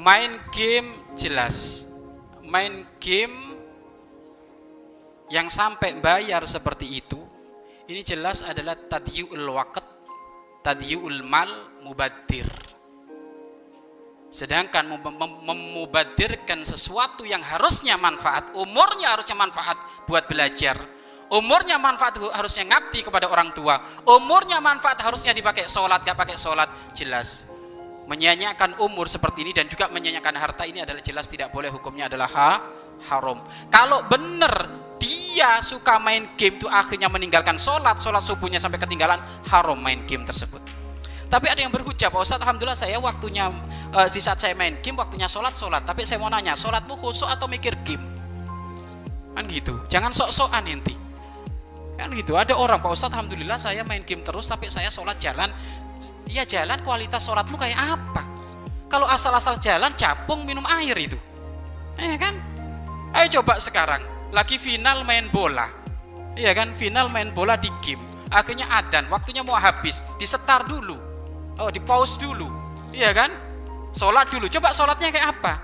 main game jelas. Main game yang sampai bayar seperti itu ini jelas adalah tadyu'ul waqt tadyu'ul mal mubadir. Sedangkan memubadirkan sesuatu yang harusnya manfaat umurnya harusnya manfaat buat belajar. Umurnya manfaat harusnya ngabdi kepada orang tua. Umurnya manfaat harusnya dipakai sholat gak pakai sholat jelas menyanyikan umur seperti ini dan juga menyanyikan harta ini adalah jelas tidak boleh hukumnya adalah ha, haram. Kalau benar dia suka main game itu akhirnya meninggalkan sholat sholat subuhnya sampai ketinggalan haram main game tersebut. Tapi ada yang berhujah Pak Ustadz Alhamdulillah saya waktunya uh, di saat saya main game waktunya sholat sholat. Tapi saya mau nanya sholatmu khusyuk atau mikir game? Kan gitu. Jangan sok-sokan inti kan gitu. Ada orang Pak Ustadz Alhamdulillah saya main game terus tapi saya sholat jalan ya jalan kualitas sholatmu kayak apa? Kalau asal-asal jalan capung minum air itu. Eh kan? Ayo coba sekarang. Lagi final main bola. Iya kan? Final main bola di game. Akhirnya adan waktunya mau habis. Disetar dulu. Oh di pause dulu. Iya kan? Sholat dulu. Coba sholatnya kayak apa?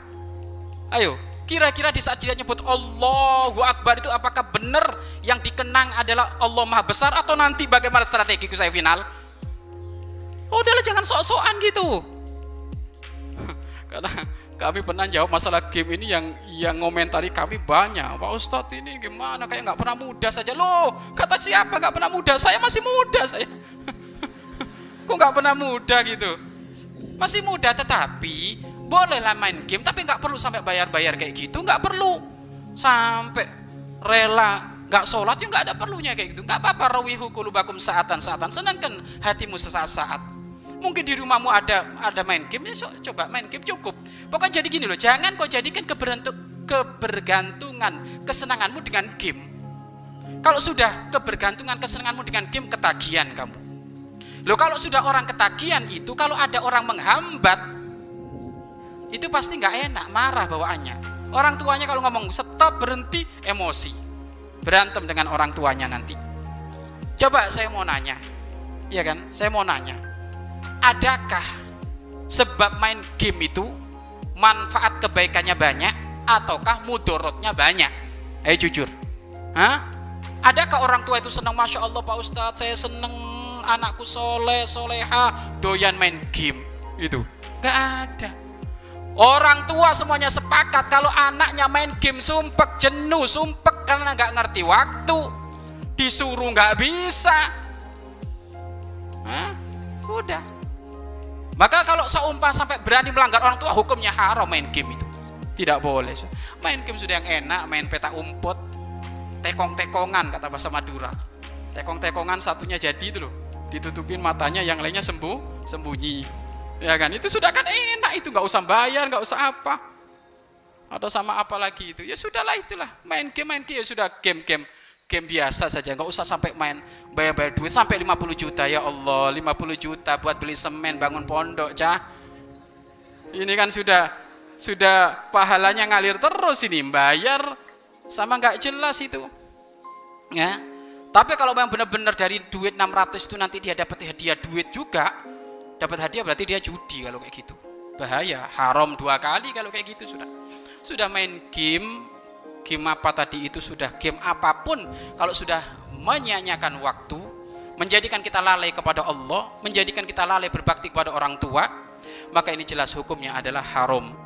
Ayo. Kira-kira di saat dia nyebut Allahu Akbar itu apakah benar yang dikenang adalah Allah Maha Besar atau nanti bagaimana strategi saya final? Oh, udahlah jangan sok-sokan gitu. Karena kami pernah jawab masalah game ini yang yang ngomentari kami banyak. Pak Ustadz ini gimana kayak nggak pernah muda saja loh. Kata siapa nggak pernah muda? Saya masih muda saya. Kok nggak pernah muda gitu? Masih muda tetapi bolehlah main game tapi nggak perlu sampai bayar-bayar kayak gitu nggak perlu sampai rela nggak sholat ya nggak ada perlunya kayak gitu nggak apa-apa rawihu kulubakum saatan saatan senangkan hatimu sesaat-saat mungkin di rumahmu ada ada main game ya coba main game cukup pokoknya jadi gini loh jangan kau jadikan kebergantungan kesenanganmu dengan game kalau sudah kebergantungan kesenanganmu dengan game ketagihan kamu loh kalau sudah orang ketagihan itu kalau ada orang menghambat itu pasti nggak enak, marah bawaannya. Orang tuanya kalau ngomong stop berhenti emosi, berantem dengan orang tuanya nanti. Coba saya mau nanya, ya kan? Saya mau nanya, adakah sebab main game itu manfaat kebaikannya banyak ataukah mudorotnya banyak? Eh jujur, Hah? Adakah orang tua itu senang Masya Allah Pak Ustadz saya seneng anakku soleh soleha doyan main game itu Gak ada Orang tua semuanya sepakat kalau anaknya main game sumpek, jenuh, sumpek karena nggak ngerti waktu. Disuruh nggak bisa. Hah? Sudah. Maka kalau seumpah sampai berani melanggar orang tua, hukumnya haram main game itu. Tidak boleh. Main game sudah yang enak, main peta umput, tekong-tekongan kata bahasa Madura. Tekong-tekongan satunya jadi itu loh. Ditutupin matanya, yang lainnya sembuh, sembunyi ya kan itu sudah kan enak itu nggak usah bayar nggak usah apa atau sama apa lagi itu ya sudahlah itulah main game main game ya sudah game game biasa saja. Nggak usah sampai main bayar-bayar duit. Sampai 50 juta ya Allah. 50 juta buat beli semen bangun pondok cah ini kan sudah sudah pahalanya ngalir terus ini bayar. Sama nggak jelas itu. Ya. Tapi kalau yang benar-benar dari duit 600 itu nanti dia dapat hadiah duit juga dapat hadiah berarti dia judi kalau kayak gitu. Bahaya. Haram dua kali kalau kayak gitu sudah. Sudah main game game apa tadi itu sudah game apa pun. Kalau sudah menyanyikan waktu menjadikan kita lalai kepada Allah menjadikan kita lalai berbakti kepada orang tua maka ini jelas hukumnya adalah haram